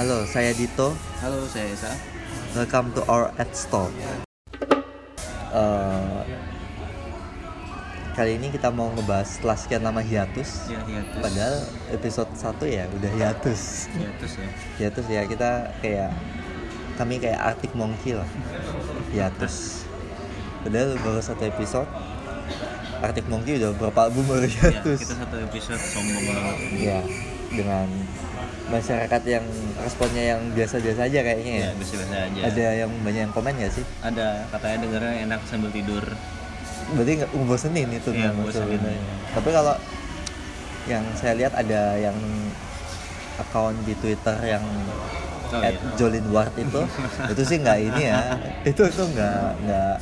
Halo, saya Dito. Halo, saya Esa. Welcome to our ad store. Eh, kali ini kita mau ngebahas setelah sekian lama hiatus. Ya, hiatus. Padahal episode 1 ya udah hiatus. hiatus ya. Hiatus ya kita kayak kami kayak Arctic Monkey lah. Hiatus. Padahal baru satu episode. Arctic Monkey udah berapa album baru Ya, hiatus. kita satu episode sombong banget. Iya, dengan masyarakat yang responnya yang biasa-biasa aja kayaknya ya. Ya, biasa-biasa aja. Ada yang banyak yang komen gak sih? Ada, katanya dengarnya enak sambil tidur. Berarti nggak ngebosenin itu Iya, memang ngebosenin. Tapi kalau yang saya lihat ada yang akun di Twitter yang Oh, at iya. Jolin Ward itu itu sih nggak ini ya itu itu nggak nggak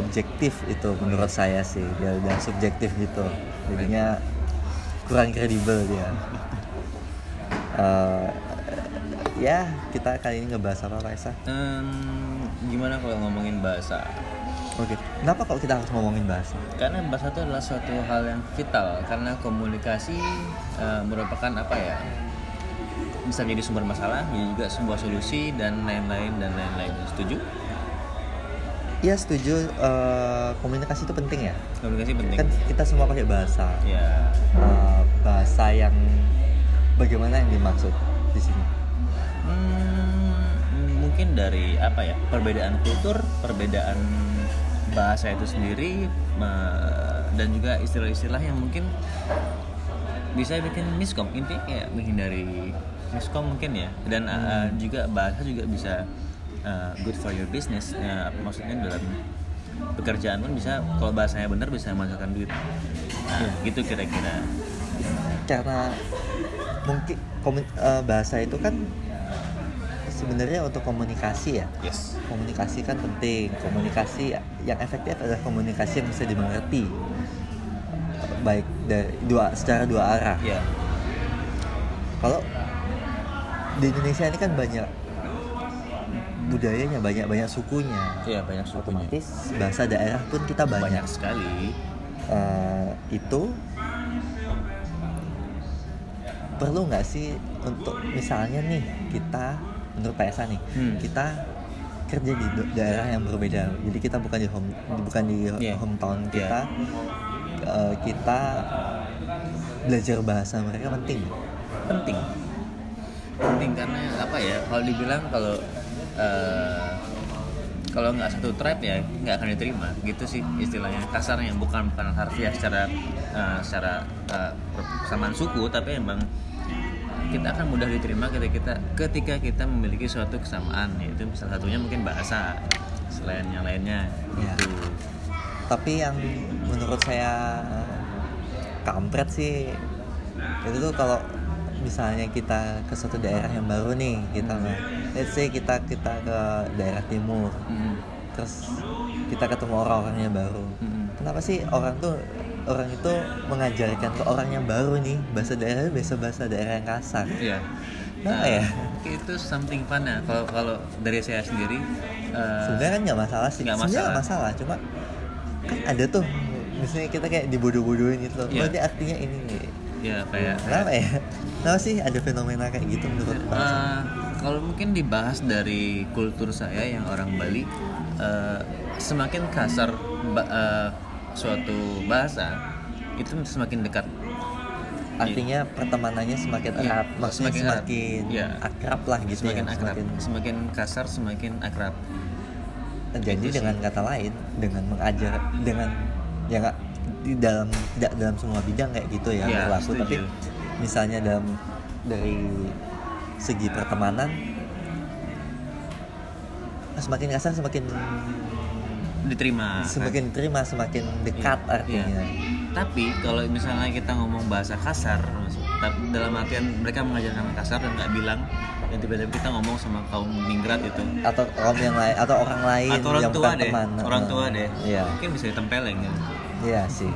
objektif itu menurut saya sih dia udah subjektif gitu jadinya kurang kredibel dia Eh, ya kita kali ini ngebahas apa Pak Esa? Em, gimana kalau ngomongin bahasa? Oke, kenapa kalau kita harus ngomongin bahasa? Karena bahasa itu adalah suatu hal yang vital karena komunikasi eh, merupakan apa ya? Bisa menjadi sumber masalah, bisa juga sebuah solusi dan lain-lain dan lain-lain. Setuju? Iya setuju eh, komunikasi itu penting ya. Komunikasi penting. Kan kita semua pakai bahasa. Ya, Eh, bahasa yang bagaimana yang dimaksud di sini? Hmm, mungkin dari apa ya perbedaan kultur, perbedaan bahasa itu sendiri, me- dan juga istilah-istilah yang mungkin bisa bikin miskom. Intinya kayak menghindari miskom mungkin ya. Dan uh, juga bahasa juga bisa uh, good for your business. Ya, maksudnya dalam pekerjaan pun bisa kalau bahasanya benar bisa menghasilkan duit. Nah, gitu kira-kira. Karena mungkin komu- eh, bahasa itu kan sebenarnya untuk komunikasi ya. Yes. Komunikasi kan penting. Komunikasi yang efektif adalah komunikasi yang bisa dimengerti. Baik dari dua secara dua arah. Ya. kalau di Indonesia ini kan banyak budayanya banyak banyak sukunya Iya banyak sukunya. otomatis bahasa daerah pun kita banyak, Banyak sekali. Eh, itu perlu nggak sih untuk misalnya nih kita menurut Pak Esa nih Hmm. kita kerja di daerah yang berbeda jadi kita bukan di home bukan di Yeah. hometown Yeah. kita Eh, kita belajar bahasa mereka penting penting penting karena apa ya kalau dibilang kalau eh, kalau nggak satu tribe ya nggak akan diterima gitu sih istilahnya kasarnya bukan bukan harfiah secara eh, secara eh, persamaan suku tapi emang kita akan mudah diterima ketika kita ketika kita memiliki suatu kesamaan yaitu salah satunya mungkin bahasa selain yang lainnya Ya. gitu. Tapi yang menurut saya kampret sih itu tuh kalau misalnya kita ke suatu daerah yang baru nih kita let's say kita kita ke daerah timur Mm, terus kita ketemu orang-orang yang baru. Mm, kenapa sih orang tuh orang itu mengajarkan ke orang yang baru nih bahasa daerah bahasa bahasa daerah yang kasar Iya. Nah, ya? Itu something fun ya. Kalau kalau dari saya sendiri eh, sebenarnya kan nggak masalah sih nggak masalah. masalah cuma kan ada tuh misalnya kita kayak dibodoh-bodohin gitu loh Iya. berarti artinya ini nih ya kayak Kenapa ya? Kenapa sih ada fenomena kayak gitu menurut? Eh, kalau mungkin dibahas dari kultur saya yang orang Bali, eh, semakin kasar eh, suatu bahasa itu semakin dekat. Artinya pertemanannya semakin Iya, erat, maksudnya semakin erat. semakin Iya. akrab lah gitu Semakin ya. akrab, semakin kasar semakin akrab. Jadi Itu sih. dengan kata lain, dengan mengajar, dengan ya nggak di dalam tidak dalam semua bidang kayak gitu ya Iya, berlaku, tapi setuju. misalnya dalam dari segi pertemanan semakin kasar semakin Diterima. semakin diterima semakin dekat Iya, artinya. iya. Tapi kalau misalnya kita ngomong bahasa kasar, dalam artian mereka mengajarkan kasar dan nggak bilang, dan tiba-tiba kita ngomong sama kaum ningrat itu, atau kaum yang lain atau orang lain atau orang yang tua deh, teman orang tua deh, iya mungkin bisa ditempeleng ya. iya sih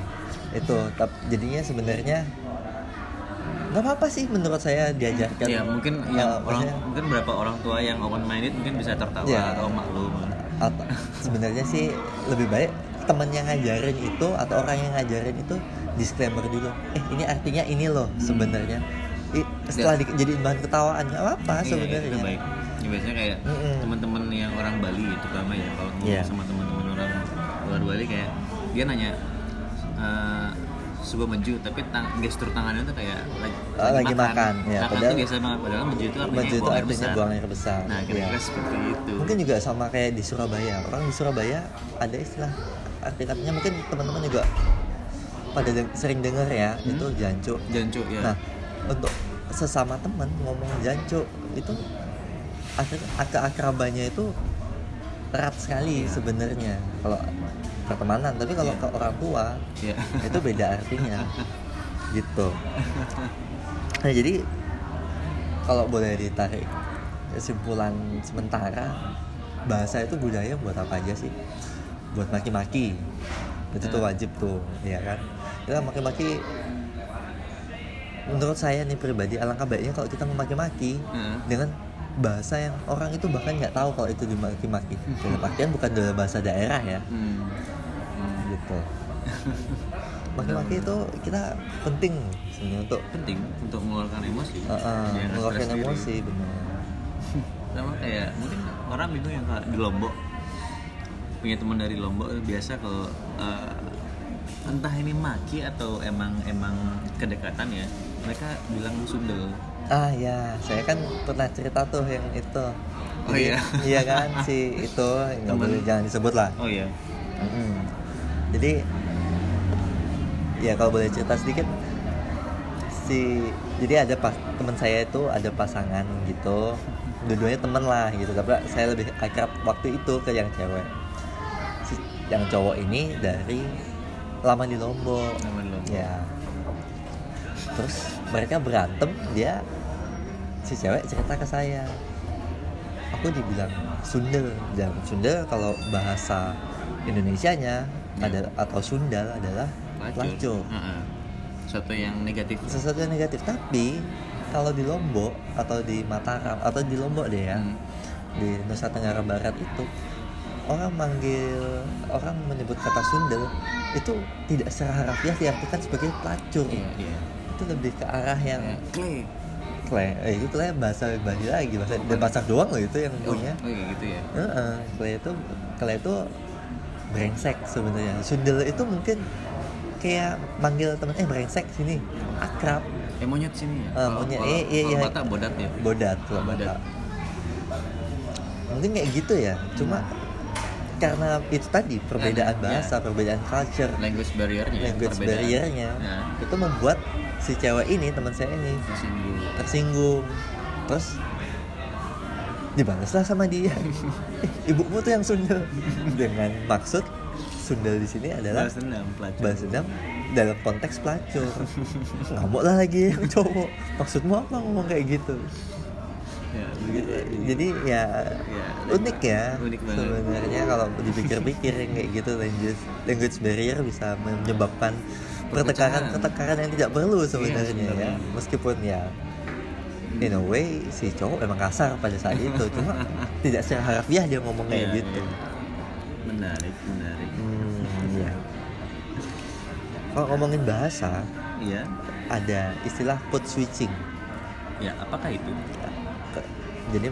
itu tapi jadinya sebenarnya nggak apa-apa sih menurut saya diajarkan Ya mungkin yang orang maksudnya- mungkin berapa orang tua yang open minded mungkin bisa tertawa Iya. atau maklum. Atau sebenarnya sih lebih baik temen yang ngajarin itu atau orang yang ngajarin itu disclaimer dulu eh ini artinya ini loh sebenarnya setelah di, jadi bahan ketawaan nggak apa-apa Iya, sebenarnya itu baik. Ya, biasanya kayak Mm-mm. teman-teman yang orang Bali itu terutama ya kalau ngomong Iya. sama teman-teman orang luar Bali kayak dia nanya eh sebuah meju tapi tang gestur tangannya tuh kayak lagi, Oh, lagi makan, ya, makan padahal- tuh biasa banget padahal meju itu artinya Menuju itu buang air artinya besar. buang air besar. Nah kira-kira Iya. seperti itu. Mungkin juga sama kayak di Surabaya. Orang di Surabaya ada istilah arti katanya mungkin teman-teman juga pada deng- sering dengar ya Hmm. itu jancu jancu ya. Nah untuk sesama teman ngomong jancu itu akhirnya keakrabannya itu erat sekali sebenarnya. Kalau pertemanan tapi kalau Iya. ke orang tua ya itu beda artinya gitu nah jadi kalau boleh ditarik kesimpulan sementara bahasa itu budaya buat apa aja sih buat maki-maki itu tuh Hmm. wajib tuh ya kan kita maki-maki menurut saya nih pribadi alangkah baiknya kalau kita memaki-maki Heeh. dengan bahasa yang orang itu bahkan nggak tahu kalau itu dimaki-maki. Dalam artian bukan dalam bahasa daerah ya. Hmm. Hmm. gitu. Maki-maki itu kita penting sebenarnya untuk penting untuk mengeluarkan emosi. Uh, uh, mengeluarkan stres diri. emosi benar. Sama kayak mungkin orang bingung yang di Lombok punya teman dari Lombok biasa kalau eh, entah ini maki atau emang emang kedekatan ya mereka bilang sundel ah ya saya kan pernah cerita tuh yang itu. Oh, iya? iya kan si itu nggak boleh jangan disebut lah. Oh iya. Mm-mm. jadi ya kalau boleh cerita sedikit si jadi ada pas teman saya itu ada pasangan gitu. Dua-duanya temen lah gitu. Tapi saya lebih akrab waktu itu ke yang cewek. Si yang cowok ini dari lama di Lombok. Lama di Lombok. ya. Terus mereka berantem dia si cewek cerita ke saya. Aku dibilang Sundel dan Sundel kalau bahasa Indonesianya Ya. ada atau Sundal adalah pelacur Heeh. Suatu yang negatif. Sesuatu yang negatif. Tapi kalau di Lombok atau di Mataram atau di Lombok deh ya Hmm. di Nusa Tenggara Barat itu orang manggil orang menyebut kata Sundel itu tidak secara harafiah diartikan sebagai pelacur. Iya iya itu lebih ke arah yang clay. Kle eh, itu kle bahasa Bali lagi bahasa dan bahasa doang loh itu yang oh, punya. oh iya gitu ya. Heeh, kle itu kle itu brengsek sebenarnya. Sundel itu mungkin kayak manggil temen eh brengsek sini akrab. Eh monyet sini ya? Kalau- monyet. kalau- Eh, iya, iya. Bodat ya? Bodat kalau Bodat. Mungkin kayak gitu ya. Cuma karena itu tadi perbedaan Karena, bahasa perbedaan culture language barriernya ya, language perbedaan. barriernya. Nah, itu membuat si cewek ini teman saya ini tersinggung. tersinggung. Terus dibalaslah sama dia. "Eh, ibumu tuh yang sundel. Dengan maksud sundel di sini adalah balas dendam pelacur. balas dendam dalam konteks pelacur. Ngamuk lah lagi cowok. Maksudmu apa ngomong kayak gitu ya begitu jadi ya Ya. unik ya Unik sebenarnya kalau dipikir-pikir yang kayak gitu language language barrier bisa menyebabkan pertengkaran Perpecahan. pertengkaran yang tidak perlu sebenarnya ya. sebenarnya. meskipun ya in a way si cowok emang kasar pada saat itu cuma tidak secara harafiah dia ngomong kayak Iya, gitu. iya. menarik menarik. Hmm, iya. Kalau ngomongin bahasa iya. ada istilah code switching. Ya apakah itu jadi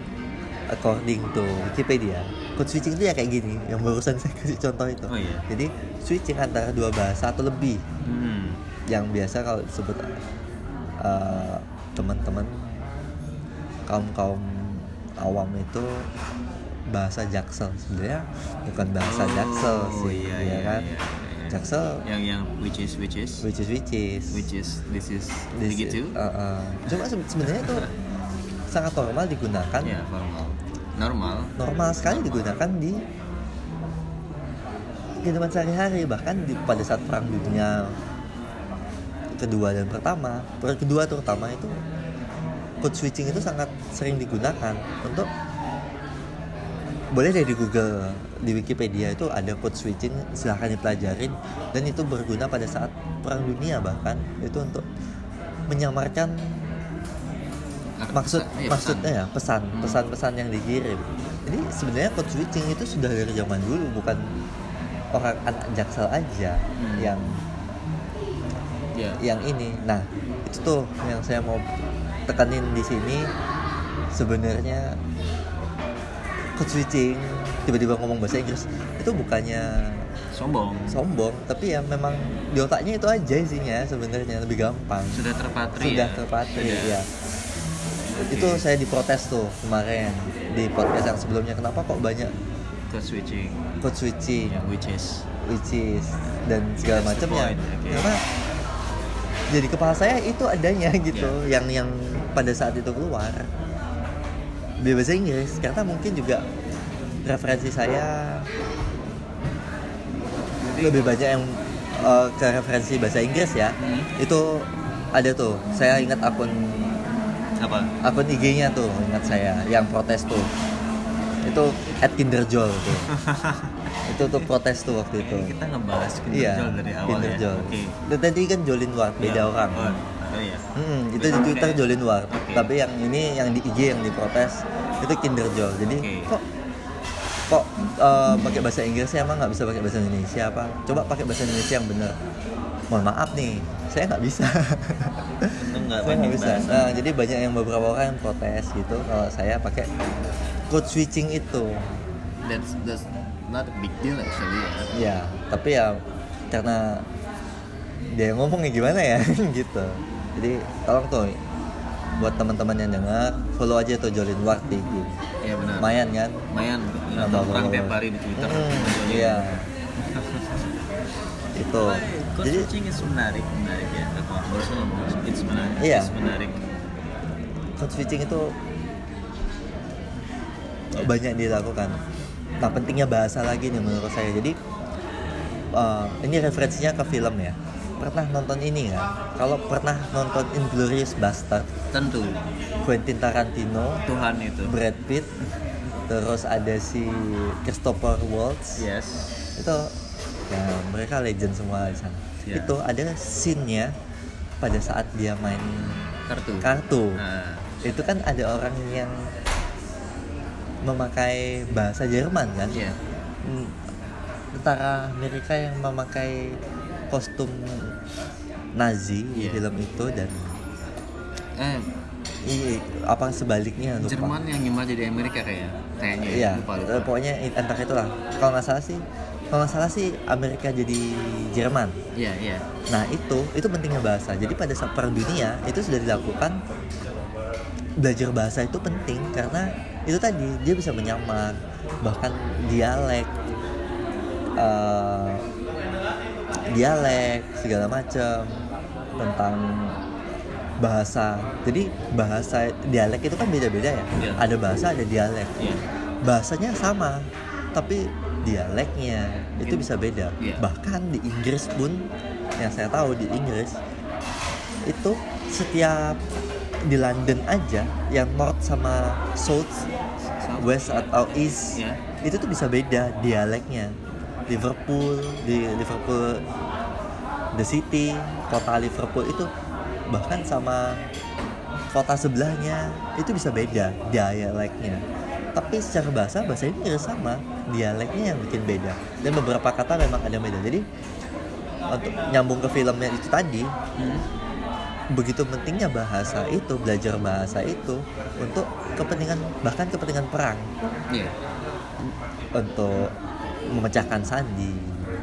according to Wikipedia code switching itu ya kayak gini yang barusan saya kasih contoh itu Oh, iya. jadi switching antara dua bahasa atau lebih hmm. yang biasa kalau disebut uh, teman-teman kaum kaum awam itu bahasa jaksel sebenarnya bukan bahasa jaksel Oh, sih iya, ya iya, kan iya, iya. jaksel yang yang which is which is which is which is which is this is This is- uh, uh. cuma se- sebenarnya itu sangat normal digunakan. Ya formal normal. Normal sekali digunakan di kehidupan sehari-hari bahkan di pada saat perang dunia kedua dan pertama perang kedua terutama itu code switching itu sangat sering digunakan untuk boleh deh di Google di Wikipedia itu ada code switching silahkan dipelajarin dan itu berguna pada saat perang dunia bahkan itu untuk menyamarkan maksud pesan- iya, maksudnya ya pesan. Hmm. pesan-pesan yang dikirim. Jadi sebenarnya code switching itu sudah dari zaman dulu bukan orang anak jaksel aja Hmm. yang ya yang ini. Nah itu tuh yang saya mau tekanin di sini. Sebenarnya code switching tiba-tiba ngomong bahasa Inggris itu bukannya sombong. sombong tapi ya memang di otaknya itu aja isinya sebenarnya lebih gampang. Sudah terpatri sudah ya terpatri Sudah. ya itu saya diprotes tuh kemarin di podcast yang sebelumnya. Kenapa kok banyak code switching. code switching? Yang which is which is dan segala macamnya okay. karena jadi kepala saya itu adanya gitu Yeah. yang yang pada saat itu keluar. Di bahasa Inggris. Karena mungkin juga referensi saya lebih banyak yang uh, ke referensi bahasa Inggris ya. Hmm. itu ada tuh. Saya ingat akun apa? Akun IG-nya tuh ingat saya yang protes tuh. Itu at Kinderjol tuh. Itu tuh protes tuh waktu itu. Kita ngebahas iya Kinderjol dari awal Kinderjol. Ya oke. Dan tadi kan Jolin Ward beda Ya. orang. Oh, oh iya. Hmm, itu di Twitter Jolin Ward Oke. tapi yang ini yang di IG yang diprotes itu Kinderjol. Jadi Oke. kok kok eh, pakai bahasa Inggris emang nggak bisa pakai bahasa Indonesia apa? Coba pakai bahasa Indonesia yang benar mohon maaf nih saya nggak bisa. Nggak saya nggak bisa. Nah, jadi banyak yang beberapa orang yang protes gitu kalau saya pakai code switching itu. That's that's not a big deal actually ya. Ya tapi ya karena dia ngomongnya gimana ya gitu. Jadi tolong tuh buat teman-teman yang dengar follow aja tuh Jolin Ward di IG iya benar. Lumayan kan? Lumayan Nambah nonton orang tiap hari di Twitter. Hmm, iya itu Code jadi switching is menarik menarik ya aku baru ngomong it's menarik Iya. it's menarik switching itu Ya. banyak dilakukan. Nah pentingnya bahasa lagi nih menurut saya. Jadi eh, ini referensinya ke film ya. Pernah nonton ini ya? Kalau pernah nonton Inglorious Bastard, tentu Quentin Tarantino, Tuhan itu Brad Pitt, terus ada si Christopher Waltz. yes Itu ya mereka legend semua di sana. Ya. Itu ada scene-nya pada saat dia main kartu. kartu. Nah. Itu kan ada orang yang memakai bahasa Jerman kan? Iya. Hmm, tentara Amerika yang memakai kostum Nazi di Iya. film itu dan eh. Iya apa sebaliknya lupa. Jerman yang nyemar jadi Amerika kayak kayaknya ya iya lupa eh, lupa pokoknya i- antara itulah. Kalau nggak salah sih kalau nggak salah sih Amerika jadi Jerman iya iya Nah itu itu pentingnya bahasa. Jadi pada saat perang dunia itu sudah dilakukan belajar bahasa itu penting karena itu tadi dia bisa menyamar bahkan dialek eh, dialek segala macam tentang bahasa. Jadi bahasa dialek itu kan beda-beda ya. Iya. Ada bahasa ada dialek. iya Bahasanya sama tapi dialeknya itu bisa beda. Iya. Bahkan di Inggris pun yang saya tahu di Inggris itu setiap di London aja yang North sama South, South. West atau East Iya. itu tuh bisa beda dialeknya. Liverpool di Liverpool the city kota Liverpool itu bahkan sama kota sebelahnya itu bisa beda dialeknya tapi secara bahasa bahasa Inggris sama. Dialeknya yang bikin beda. Dan beberapa kata memang ada beda. Jadi untuk nyambung ke filmnya itu tadi Hmm. begitu pentingnya bahasa itu belajar bahasa itu untuk kepentingan bahkan kepentingan perang. Iya. Untuk memecahkan sandi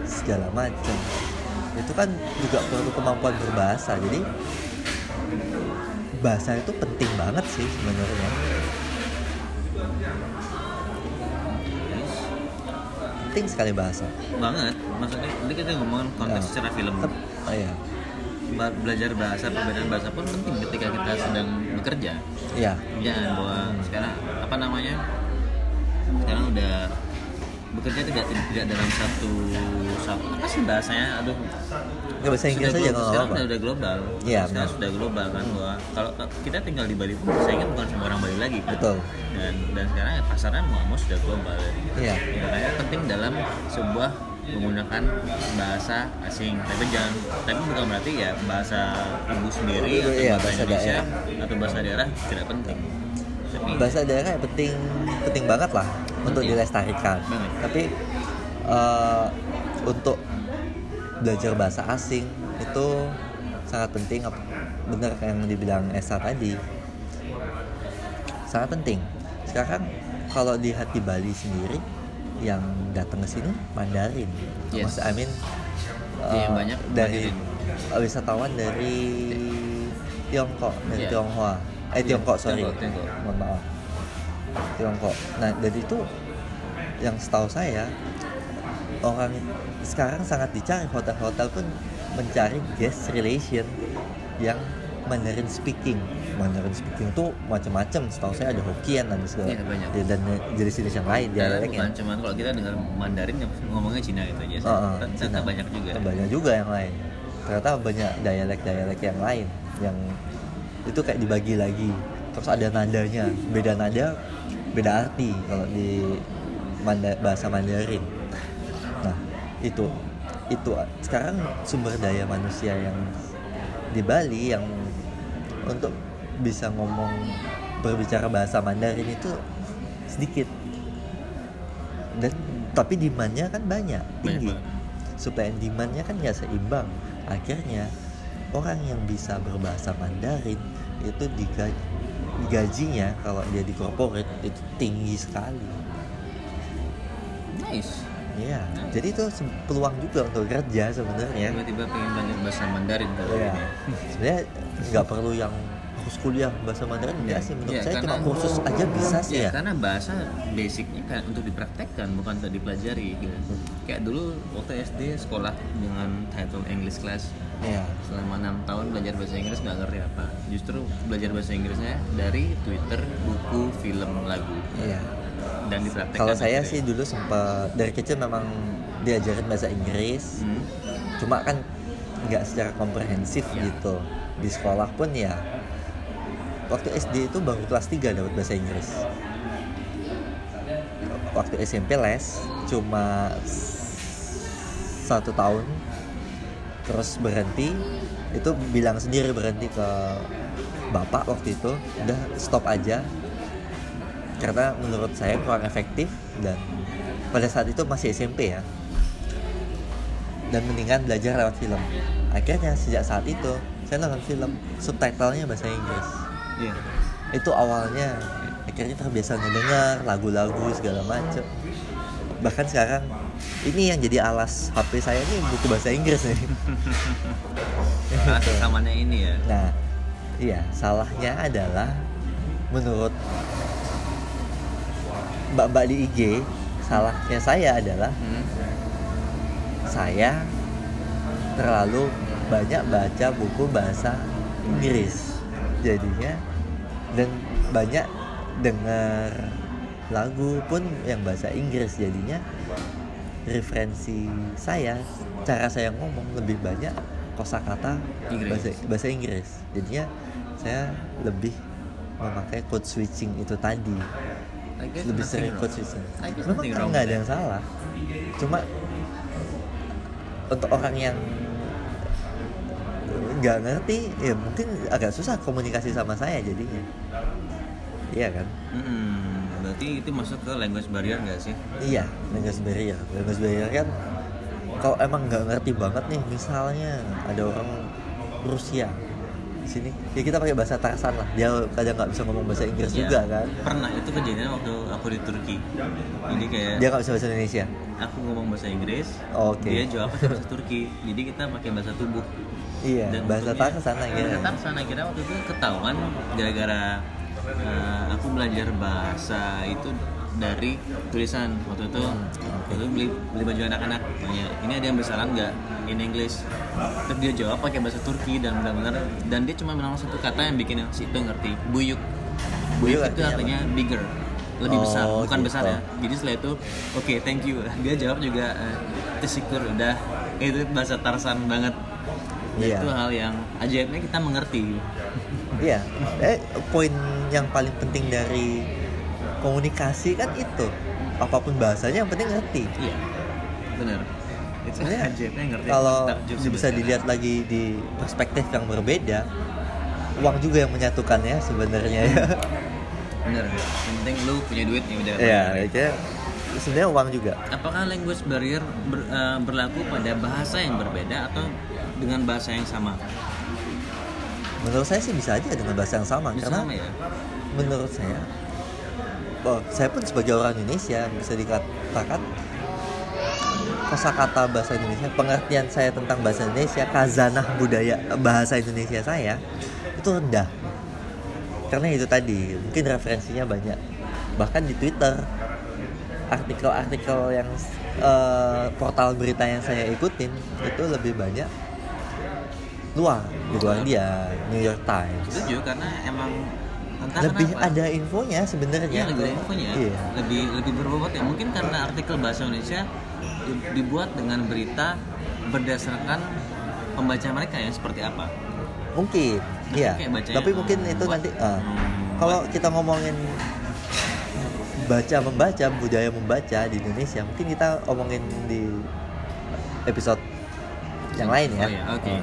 segala macam. Itu kan juga perlu kemampuan berbahasa. Jadi bahasa itu penting banget sih sebenarnya penting sekali bahasa. Banget. Maksudnya tadi kita ngomongin konteks Ya. secara film. Tep- oh iya. Belajar bahasa perbedaan bahasa pun penting ketika kita sedang bekerja. Iya. Kerjaan bahwa sekarang apa namanya? Sekarang udah bekerja tidak tidak dalam satu satu apa sih bahasanya? Aduh. Nggak bahasa Inggris sudah aja glo- nggak sekarang apa-apa udah, udah global. Iya, sekarang benar. sudah global kan bahwa kalau kita tinggal di Bali pun bersaingnya bukan sama orang Bali lagi. Kan betul. Dan dan sekarang ya pasarnya mau mau sudah global. Ya. iya. Ya, makanya penting dalam sebuah menggunakan bahasa asing. Tapi jangan tapi bukan berarti ya bahasa ibu sendiri atau Iya, bahasa, bahasa Indonesia daerah. atau bahasa daerah tidak penting. Tapi bahasa daerah ya penting penting banget lah untuk Penting. dilestarikan tapi eh, untuk belajar bahasa asing itu sangat penting bener yang dibilang Esa tadi sangat penting sekarang kalau lihat di Bali sendiri yang datang ke sini Mandarin Yes. Iya, yang uh, banyak dari Mandarin. wisatawan dari Tiongkok dari Iya. Tionghoa eh Iya, Tiongkok sorry Tiongkok, Tiongkok. mohon maaf Tiongkok nah dari itu yang setahu saya orang sekarang sangat dicari hotel-hotel pun mencari guest relation yang Mandarin speaking Mandarin speaking itu macam-macam setahu saya ada Hokkien segala Iya, banyak. ya, dan jenis-jenis yang lain Dan dialeknya bukan cuman kalau kita dengar Mandarin yang ngomongnya Cina itu aja. Oh, oh, Ternyata Cina. banyak juga. banyak juga yang lain ternyata banyak dialek-dialek yang lain yang itu kayak dibagi lagi terus ada nadanya beda nada beda arti kalau di Manda- bahasa Mandarin. Nah itu itu sekarang sumber daya manusia yang di Bali yang untuk bisa ngomong berbicara bahasa Mandarin itu sedikit. Dan tapi demandnya kan banyak tinggi. Supply and demandnya kan ya seimbang. Akhirnya orang yang bisa berbahasa Mandarin itu digaji gajinya kalau dia di corporate itu tinggi sekali Nice. ya jadi itu peluang juga untuk kerja sebenarnya Tiba-tiba pengen belajar bahasa Mandarin kalau Iya. ini. sebenarnya nggak perlu yang harus kuliah bahasa Mandarin enggak sih menurut Iya, saya cuma kursus aja bisa sih Ya, ya karena bahasa basicnya kan untuk dipraktekkan bukan untuk dipelajari gitu. Hmm. Kayak dulu waktu SD sekolah dengan title English class Iya. selama enam tahun belajar bahasa Inggris nggak ngerti apa. Justru belajar bahasa Inggrisnya dari Twitter, buku, film, lagu Iya. dan dipraktekkan. Kalau saya akhirnya. sih dulu sempat dari kecil memang diajarin bahasa Inggris, Hmm. cuma kan nggak secara komprehensif Ya. gitu. Di sekolah pun ya waktu SD itu baru kelas 3 dapat bahasa Inggris. Waktu SMP les cuma satu tahun terus berhenti. Itu bilang sendiri berhenti ke bapak waktu itu udah stop aja. Karena menurut saya kurang efektif dan pada saat itu masih SMP ya. Dan mendingan belajar lewat film. Akhirnya sejak saat itu saya nonton film subtitlenya bahasa Inggris Iya. itu awalnya akhirnya terbiasa ngedengar lagu-lagu segala macem bahkan sekarang ini yang jadi alas HP saya ini buku bahasa Inggris nih rekamannya ini ya. Nah, iya, salahnya adalah menurut mbak-mbak di IG, salahnya saya adalah Hmm. saya terlalu banyak baca buku bahasa Inggris. Jadinya dan banyak dengar lagu pun yang bahasa Inggris jadinya referensi saya cara saya ngomong lebih banyak kosakata bahasa bahasa Inggris. Jadinya saya lebih memakai code switching itu tadi. Lebih sering code switching. Memang nggak ada yang salah cuma untuk orang yang nggak ngerti ya mungkin agak susah komunikasi sama saya jadinya iya kan Mm-mm. Berarti itu masuk ke language barrier nggak sih? iya language barrier language barrier kan kalau emang nggak ngerti banget nih misalnya ada orang Rusia di sini ya kita pakai bahasa Tarsan lah dia kadang nggak bisa ngomong bahasa Inggris Iya. juga kan Pernah itu kejadian waktu aku di Turki. Jadi kayak dia nggak bisa bahasa Indonesia aku ngomong bahasa Inggris, Oke. dia jawab pakai bahasa Turki. Jadi kita pakai bahasa tubuh. iya Dan bahasa Tarsan lah Bahasa ya Tarsan akhirnya waktu itu ketahuan gara-gara eh, aku belajar bahasa itu dari tulisan. Waktu itu waktu itu beli beli baju anak-anak. Tanya ini ada yang bersalah nggak? In English. Terus dia jawab pakai bahasa Turki dan benar-benar dan dia cuma bilang satu kata yang bikin si itu ngerti. Buyuk. Buyuk, Buyuk itu artinya artinya bigger. Lebih Oh, besar bukan gitu. besar ya jadi setelah itu oke thank you. Dia jawab juga eh, tersyukur udah. Itu bahasa Tarsan banget. Iya. itu hal yang ajaibnya kita mengerti. Iya, eh poin yang paling penting dari komunikasi kan itu. Apa pun bahasanya yang penting ngerti. iya. Benar. Itu Sebenarnya ajaibnya ngerti. Kalau takjub bisa dilihat lagi di perspektif yang berbeda, uang juga yang menyatukannya sebenarnya. Ya. benar yang penting lu punya duit ya udah. Iya, benar. kayak sebenarnya uang juga. apakah language barrier ber- eh, berlaku pada bahasa yang berbeda atau dengan bahasa yang sama? Menurut saya sih bisa aja dengan bahasa yang sama bisa karena sama ya? menurut saya oh, saya pun sebagai orang Indonesia bisa dikatakan kosakata bahasa Indonesia pengertian saya tentang bahasa Indonesia kazanah budaya bahasa Indonesia saya itu rendah. Karena itu tadi mungkin referensinya banyak. Bahkan di Twitter artikel-artikel yang eh, portal berita yang saya ikutin itu lebih banyak luar di luar dia New York Times. Setuju karena emang entah lebih kenapa. ada infonya sebenarnya Iya, lebih ada infonya. Iya. Lebih lebih berbobot ya. Mungkin karena artikel bahasa Indonesia di- dibuat dengan berita berdasarkan pembaca mereka ya seperti apa. mungkin Nah, iya tapi mungkin itu nanti hmm, kalau kita ngomongin baca membaca budaya membaca di Indonesia mungkin kita omongin di episode yang lain ya Oh, iya, oke. Ah.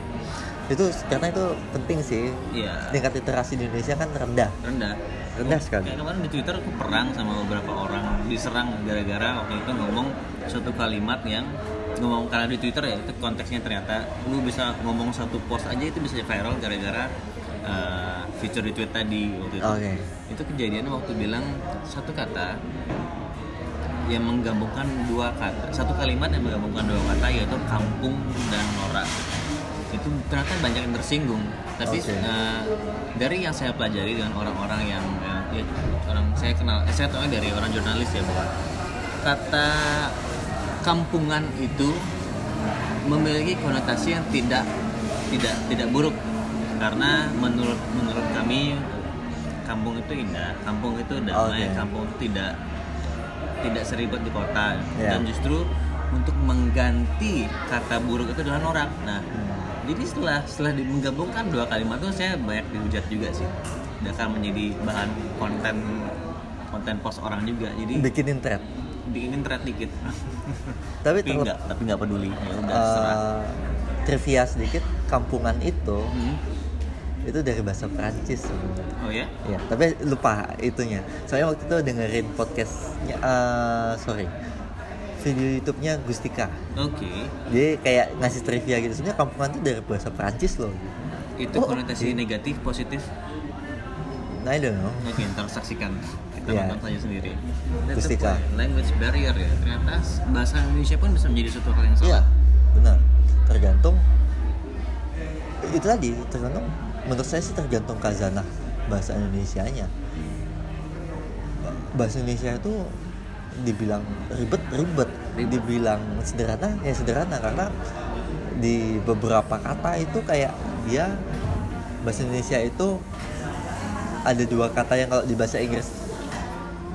Itu karena itu penting sih Iya. tingkat literasi di Indonesia kan rendah rendah rendah sekali Kayak kemarin di Twitter aku perang sama beberapa orang diserang gara-gara waktu itu ngomong suatu kalimat yang ngomong karena di Twitter ya itu konteksnya ternyata lu bisa ngomong satu post aja itu bisa viral gara-gara uh, fitur di tweet tadi waktu itu. oke Itu kejadian waktu bilang satu kata yang menggabungkan dua kata, satu kalimat yang menggabungkan dua kata yaitu kampung dan norak. Itu ternyata banyak yang tersinggung. Tapi Oke. eh, dari yang saya pelajari dengan orang-orang yang eh, ya, orang saya kenal, eh, saya tahu dari orang jurnalis ya bahwa kata kampungan itu memiliki konotasi yang tidak tidak tidak buruk karena menurut menurut kami kampung itu indah, kampung itu damai, Oke. kampung itu tidak tidak seribet di kota Ya. dan justru untuk mengganti kata buruk itu adalah norak. Nah, Hmm. Jadi setelah setelah di- menggabungkan dua kalimat itu saya banyak dihujat juga sih. Akan menjadi bahan konten konten post orang juga. Jadi bikinin thread bikin thread dikit. tapi tapi enggak, tapi enggak peduli. Ya udah serah. eh, trivia sedikit kampungan itu Hmm. itu dari bahasa Prancis sebenarnya Oh ya? Ya, tapi lupa itunya. Soalnya waktu itu dengerin podcastnya, eh, sorry, video YouTube-nya Gustika. Oke. Dia kayak ngasih trivia gitu. Sebenarnya kampungan itu dari bahasa Prancis loh. Itu Oh, konotasi oke. negatif, positif. Nah, I don't know. Oke, ntar saksikan. Kita Ya. nonton saja sendiri. That's Gustika. Language barrier ya. Ternyata bahasa Indonesia pun bisa menjadi suatu hal yang Iya, salah. benar. Tergantung. Itu tadi tergantung. Menurut saya sih tergantung kazanah bahasa Indonesianya. Bahasa Indonesia itu dibilang ribet ribet, dibilang sederhana ya sederhana karena di beberapa kata itu kayak dia bahasa Indonesia itu ada dua kata yang kalau di bahasa Inggris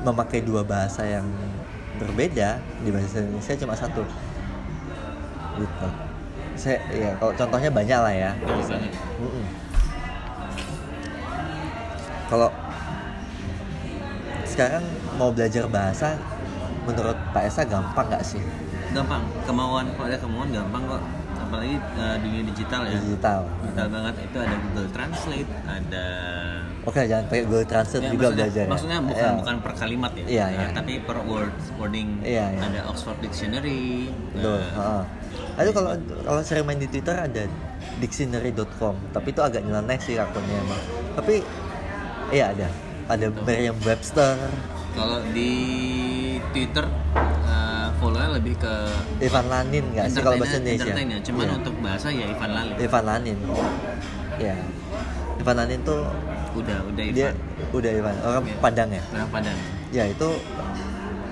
memakai dua bahasa yang berbeda di bahasa Indonesia cuma satu. Gitu. Saya ya kalau contohnya banyak lah ya. Banyak. Mm-mm. kalau sekarang mau belajar bahasa menurut Pak Esa gampang nggak sih Gampang. Kemauan kalau ada kemauan gampang kok. Apalagi eh, dunia digital ya. digital Digital banget itu ada Google Translate, ada oke jangan pakai Google Translate Ya, juga maksudnya, belajar ya maksudnya bukan Ya. bukan per kalimat ya, Iya, Eh, iya. tapi per word wording. Iya, iya. Ada Oxford Dictionary. Betul. Lalu kalau kalau sering main di Twitter ada dictionary.com, tapi itu agak nyeleneh sih akunnya emang. Tapi iya ada. Ada Merriam-Webster, kalau di Twitter eh, follow-nya lebih ke Ivan Lanin nggak sih kalau bahasa Indonesia? ya. Cuman Iya. untuk bahasa ya Ivan Lali. Ivan Lanin. Ya. Ivan Lanin tuh Udah udah Ivan. dia udah Ivan orang Iya. Padang ya. Nah, Padang. Ya itu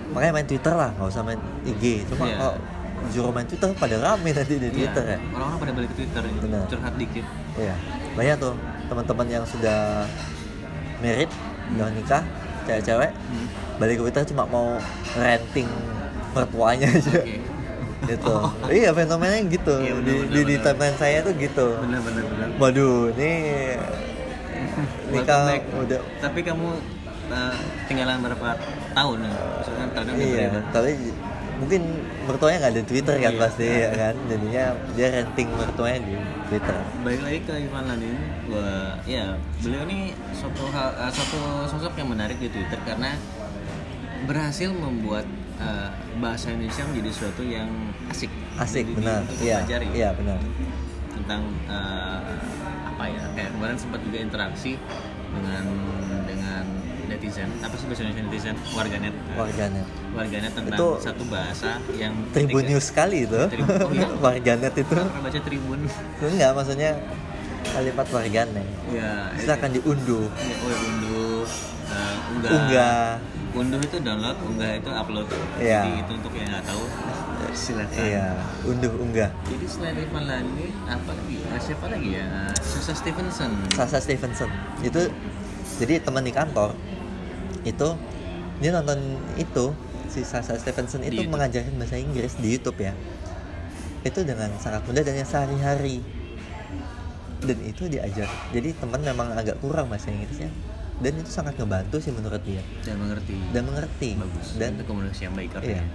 makanya main Twitter lah, nggak usah main IG. Cuma Iya. kalau juru main Twitter pada rame nanti di Twitter Iya, ya. Orang-orang pada balik ke Twitter Benar. curhat dikit. Iya, banyak tuh teman-teman yang sudah merit, udah nikah, cewek-cewek, Hmm. balik ke Twitter cuma mau renting mertuanya aja. Oke. Gitu. iya, fenomenanya gitu. Iya, benar, di, benar, di, di benar. timeline saya tuh gitu. Benar benar benar. Waduh, ini nikah udah Tapi kamu eh, tinggalan berapa tahun ya? Maksudnya tahunnya udah iya, tapi mungkin mertuanya nggak ada Twitter kan Iya. pasti ya kan. Jadinya dia renting mertuanya di Twitter. Balik lagi ke Ivan Lanin, wah, ya beliau ini suatu hal, eh, suatu sosok yang menarik di Twitter karena berhasil membuat eh, bahasa Indonesia menjadi sesuatu yang asik, Asik, Jadi benar. Iya, iya benar. tentang eh, apa ya kayak kemarin sempat juga interaksi dengan netizen. Apa sih bahasa Indonesia netizen? Warganet. Warganet. Warganet tentang Itu- satu bahasa yang Tribun ketika- News sekali itu. Tribun- oh iya? warganet itu. Pernah baca Tribun. Itu enggak maksudnya kalimat warganet. Ya silakan diunduh. Ya, oh ya, unduh eh, unggah. Unggah. Unduh itu download unggah itu upload. Iya. jadi itu untuk yang nggak tahu silakan. Iya unduh unggah. Jadi selain Irfan Lani apa lagi Eh, siapa lagi ya? Eh, Sasa Stevenson. Sasa Stevenson. Itu jadi teman di kantor itu dia nonton itu si Sasa Stevenson Di itu YouTube. mengajarkan bahasa Inggris di YouTube ya. Itu dengan sangat mudah dan yang sehari-hari. Dan itu diajar. Jadi teman memang agak kurang bahasa Inggrisnya. Dan itu sangat ngebantu sih menurut dia. Dan mengerti. Dan mengerti. Bagus. Dan itu komunikasi yang baik iya.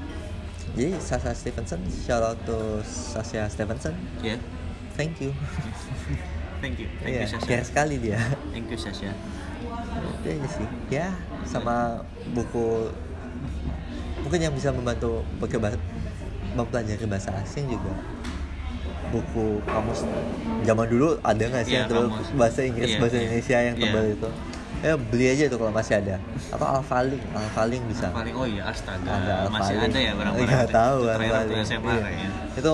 Jadi Sasa Stevenson shout out to Sasha Stevenson. Ya. Thank you. Thank you. Thank Iya, you Sasha. care sekali dia. Thank you Sasha itu aja sih ya sama buku mungkin yang bisa membantu mempelajari bahasa asing juga buku kamus zaman dulu ada nggak sih Iya, yang tebal kamus. bahasa Inggris Iya, bahasa iya. Indonesia yang Iya. tebal itu ya beli aja itu kalau masih ada atau Alfaling Alfaling bisa paling oh iya astaga ada masih Alfaling. ada ya barang-barang nggak itu. tahu Itu waktu Alfaling. SMA Iya. kayaknya itu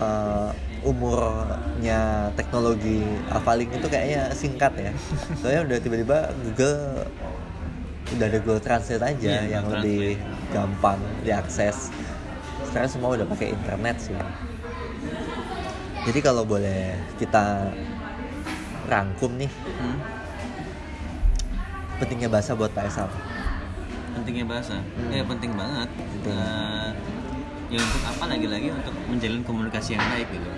uh, umurnya teknologi Alfaling itu kayaknya singkat ya. Soalnya udah tiba-tiba Google udah ada Google Translate aja Iya, yang Google lebih gampang diakses. Sekarang semua udah pakai internet sih. Jadi kalau boleh kita rangkum nih Hmm? pentingnya bahasa buat Pak Esam. Pentingnya bahasa? Hmm. ya penting banget. Penting. Eh, ya untuk apa lagi-lagi untuk menjalin komunikasi yang baik gitu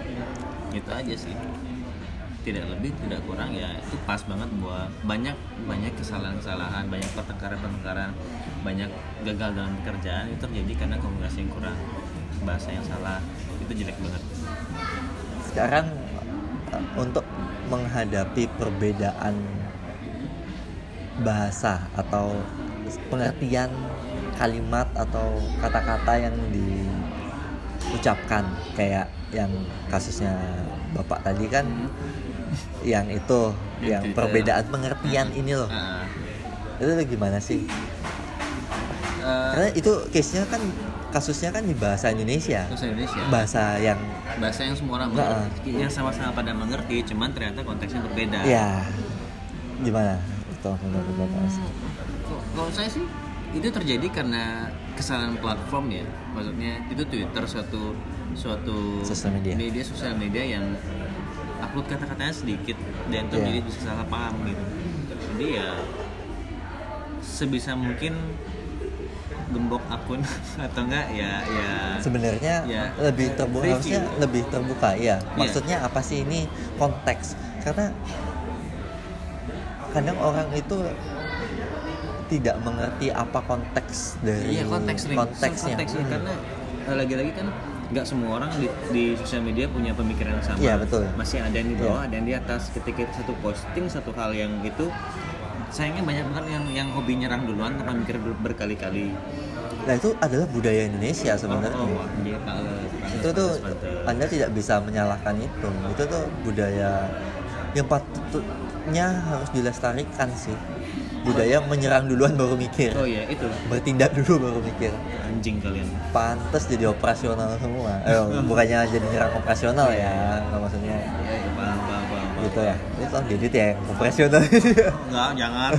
itu aja sih. Tidak lebih tidak kurang ya itu pas banget buat banyak banyak kesalahan-kesalahan banyak pertengkaran-pertengkaran banyak gagal dalam pekerjaan itu terjadi karena komunikasi yang kurang. Bahasa yang salah itu jelek banget. Sekarang uh, untuk menghadapi perbedaan bahasa atau pengertian kalimat atau kata-kata yang diucapkan kayak yang kasusnya bapak tadi kan yang itu Yang perbedaan pengertian ini loh. Ah, itu gimana sih? Eh, karena itu case nya kan kasusnya kan di bahasa Indonesia. Bahasa Indonesia. Bahasa yang bahasa yang semua orang mengerti. Yang sama-sama pada mengerti cuman ternyata konteksnya berbeda. Ya gimana? Itu menurut bapak Kalau saya sih itu terjadi karena kesalahan platform ya. Maksudnya itu Twitter suatu suatu Sosial media. sosial media yang upload kata-katanya sedikit dan itu Iya. jadi bisa salah paham gitu. Jadi ya sebisa mungkin gembok akun atau enggak ya ya sebenarnya Ya. lebih terbuka Review. harusnya lebih terbuka ya maksudnya apa sih ini konteks karena kadang orang itu tidak mengerti apa konteks dari Iya konteks nih, konteksnya konteksnya Hmm. karena eh, lagi-lagi kan nggak semua orang di, di sosial media punya pemikiran yang sama. Iya, betul. Masih ada yang di bawah, Iya. ada yang di atas. Ketika satu posting satu hal yang itu, sayangnya banyak banget yang yang hobi nyerang duluan tanpa mikir ber- berkali-kali. nah itu adalah budaya Indonesia sebenarnya Oh, oh, pantes, itu tuh anda tidak bisa menyalahkan itu itu tuh budaya yang patutnya harus dilestarikan sih budaya menyerang duluan baru mikir Oh iya itu bertindak dulu baru mikir anjing kalian. pantas jadi operasional semua eh, bukannya jadi nyerang operasional ya nggak maksudnya Iya, iya, paham, paham, paham, paham. gitu ya ini tolong diedit ya operasional Enggak, jangan.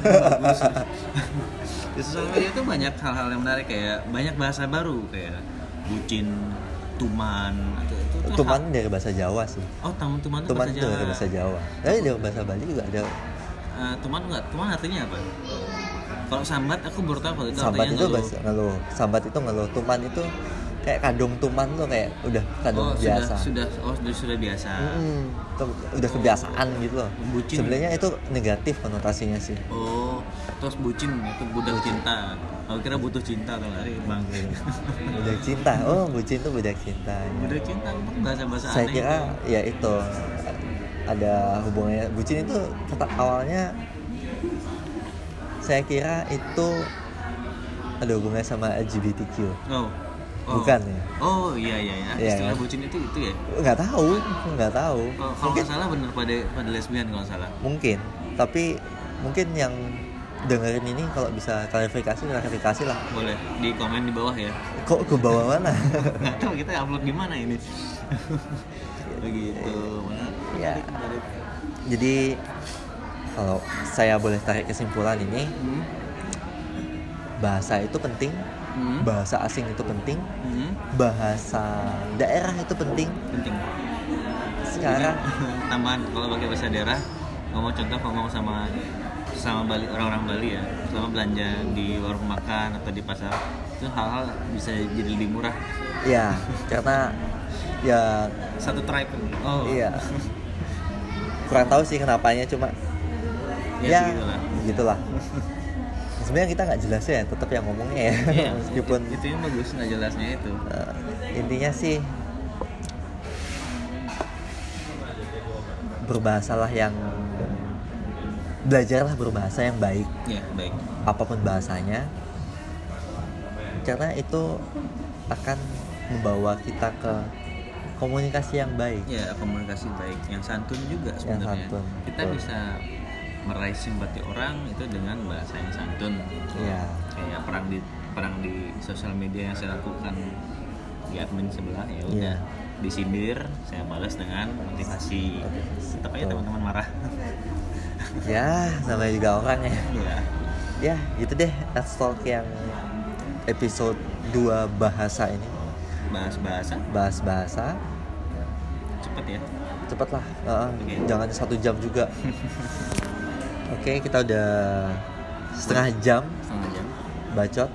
Di sosial media tuh banyak hal-hal yang menarik kayak banyak bahasa baru kayak bucin, tuman. Itu, itu, itu tuman hal- dari bahasa Jawa sih Oh, taman tuman itu tuman bahasa itu Jawa. dari bahasa Jawa tapi dari bahasa Bali juga ada Eh, tuman enggak? Tuman artinya apa? Kalau sambat aku baru tahu kalau itu sambat artinya itu ngeluh. ngeluh sambat itu ngeluh tuman itu kayak kadung tuman tuh kayak udah kadung Oh, biasa sudah sudah oh sudah, sudah biasa. Mm-mm. Tuh, udah kebiasaan gitu loh Bucin. sebenarnya itu negatif konotasinya sih Oh, terus bucin itu budak cinta. Aku kira butuh cinta atau lari bang. budak cinta oh bucin tuh budak cinta ya. budak cinta bahasa bahasa saya aneh. kira itu. ya itu ada hubungannya bucin itu kata awalnya saya kira itu ada hubungannya sama LGBTQ Oh. oh. bukan ya Oh iya iya ya. Istilah kan? bucin itu itu ya. nggak tahu nggak tahu Kalau kalau nggak salah bener pada pada lesbian kalau salah. mungkin tapi mungkin yang dengerin ini kalau bisa klarifikasi klarifikasi lah boleh di komen di bawah ya kok ke bawah mana nggak tahu kita upload di mana ini begitu Ya. jadi kalau saya boleh tarik kesimpulan ini hmm. bahasa itu penting Hmm. bahasa asing itu penting Hmm. bahasa daerah itu penting penting sekarang tambahan kalau pakai bahasa daerah ngomong contoh ngomong sama sama Bali orang-orang Bali ya sama belanja di warung makan atau di pasar itu hal-hal bisa jadi lebih murah ya karena ya satu tribe oh iya kurang tahu sih kenapanya cuma ya, ya gitulah. Sebenarnya kita nggak jelas ya tetap yang ngomongnya ya. Iya, meskipun itu, itu yang bagus nggak jelasnya itu. Eh, intinya sih berbahasalah yang belajarlah berbahasa yang baik. Ya baik. Apa pun bahasanya karena itu akan membawa kita ke komunikasi yang baik. Ya komunikasi baik. Yang santun juga sebenarnya. santun, kita betul. bisa meraih simpati orang itu dengan bahasa yang santun. Iya. kayak perang di perang di sosial media yang saya lakukan di admin sebelah ya udah. Iya. disindir saya balas dengan motivasi. Tetap aja teman-teman marah. Ya namanya juga orang ya. Ya ya gitu deh. Let's Talk yang episode 2 bahasa ini bahas bahasa bahas bahasa cepet ya? Cepet lah Heeh, Oke. jangan satu jam juga. Oke kita udah setengah jam setengah jam. bacot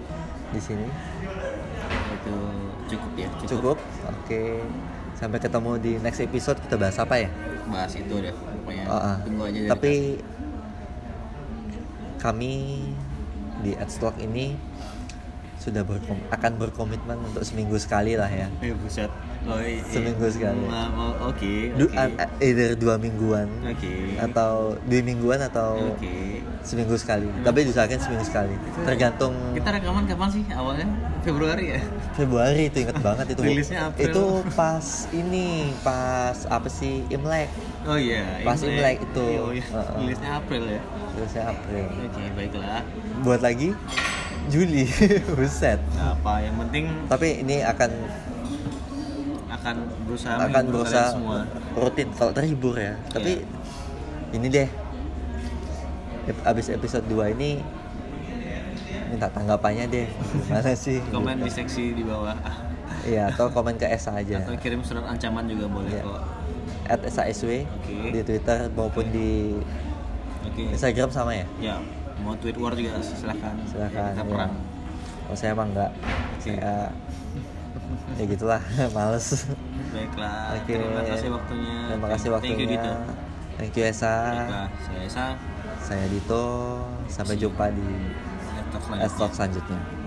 di sini. Itu cukup ya cukup. Oke. Sampai ketemu di next episode kita bahas apa ya? Bahas itu deh pokoknya. Oh, ah. tunggu aja tapi kami di Adstock ini sudah berkom akan berkomitmen untuk seminggu sekali lah ya Eh buset. Oh, iya. Seminggu sekali. Oke. Oke. an- either dua mingguan Oke. atau dua mingguan atau Oke. seminggu sekali tapi diusahakan seminggu sekali tergantung Kita rekaman kapan sih awalnya? Februari ya? Februari itu inget banget itu Rilisnya April. itu pas ini pas apa sih Imlek Oh iya. Pas Imlek itu. Oh iya. Heeh. Rilisnya April ya. terusnya April Oke, baiklah. buat lagi Juli buset apa, yang penting tapi ini akan akan berusaha akan berusaha semua. rutin kalau terhibur ya tapi ini deh abis episode 2 ini minta tanggapannya deh gimana sih Komen Gitu. di seksi di bawah. iya atau komen ke Esa aja Atau kirim surat ancaman juga boleh Iya. kok. at SASW Oke. di Twitter maupun di Oke. Instagram sama ya Ya, mau tweet war juga silahkan. silakan Kita ya. perang. kalau saya emang enggak saya ya gitulah males Baiklah. Oke. Terima kasih waktunya. terima kasih Thank you waktunya Dito. thank you Esa Baiklah, saya Esa. saya Dito sampai jumpa di Talk selanjutnya. selanjutnya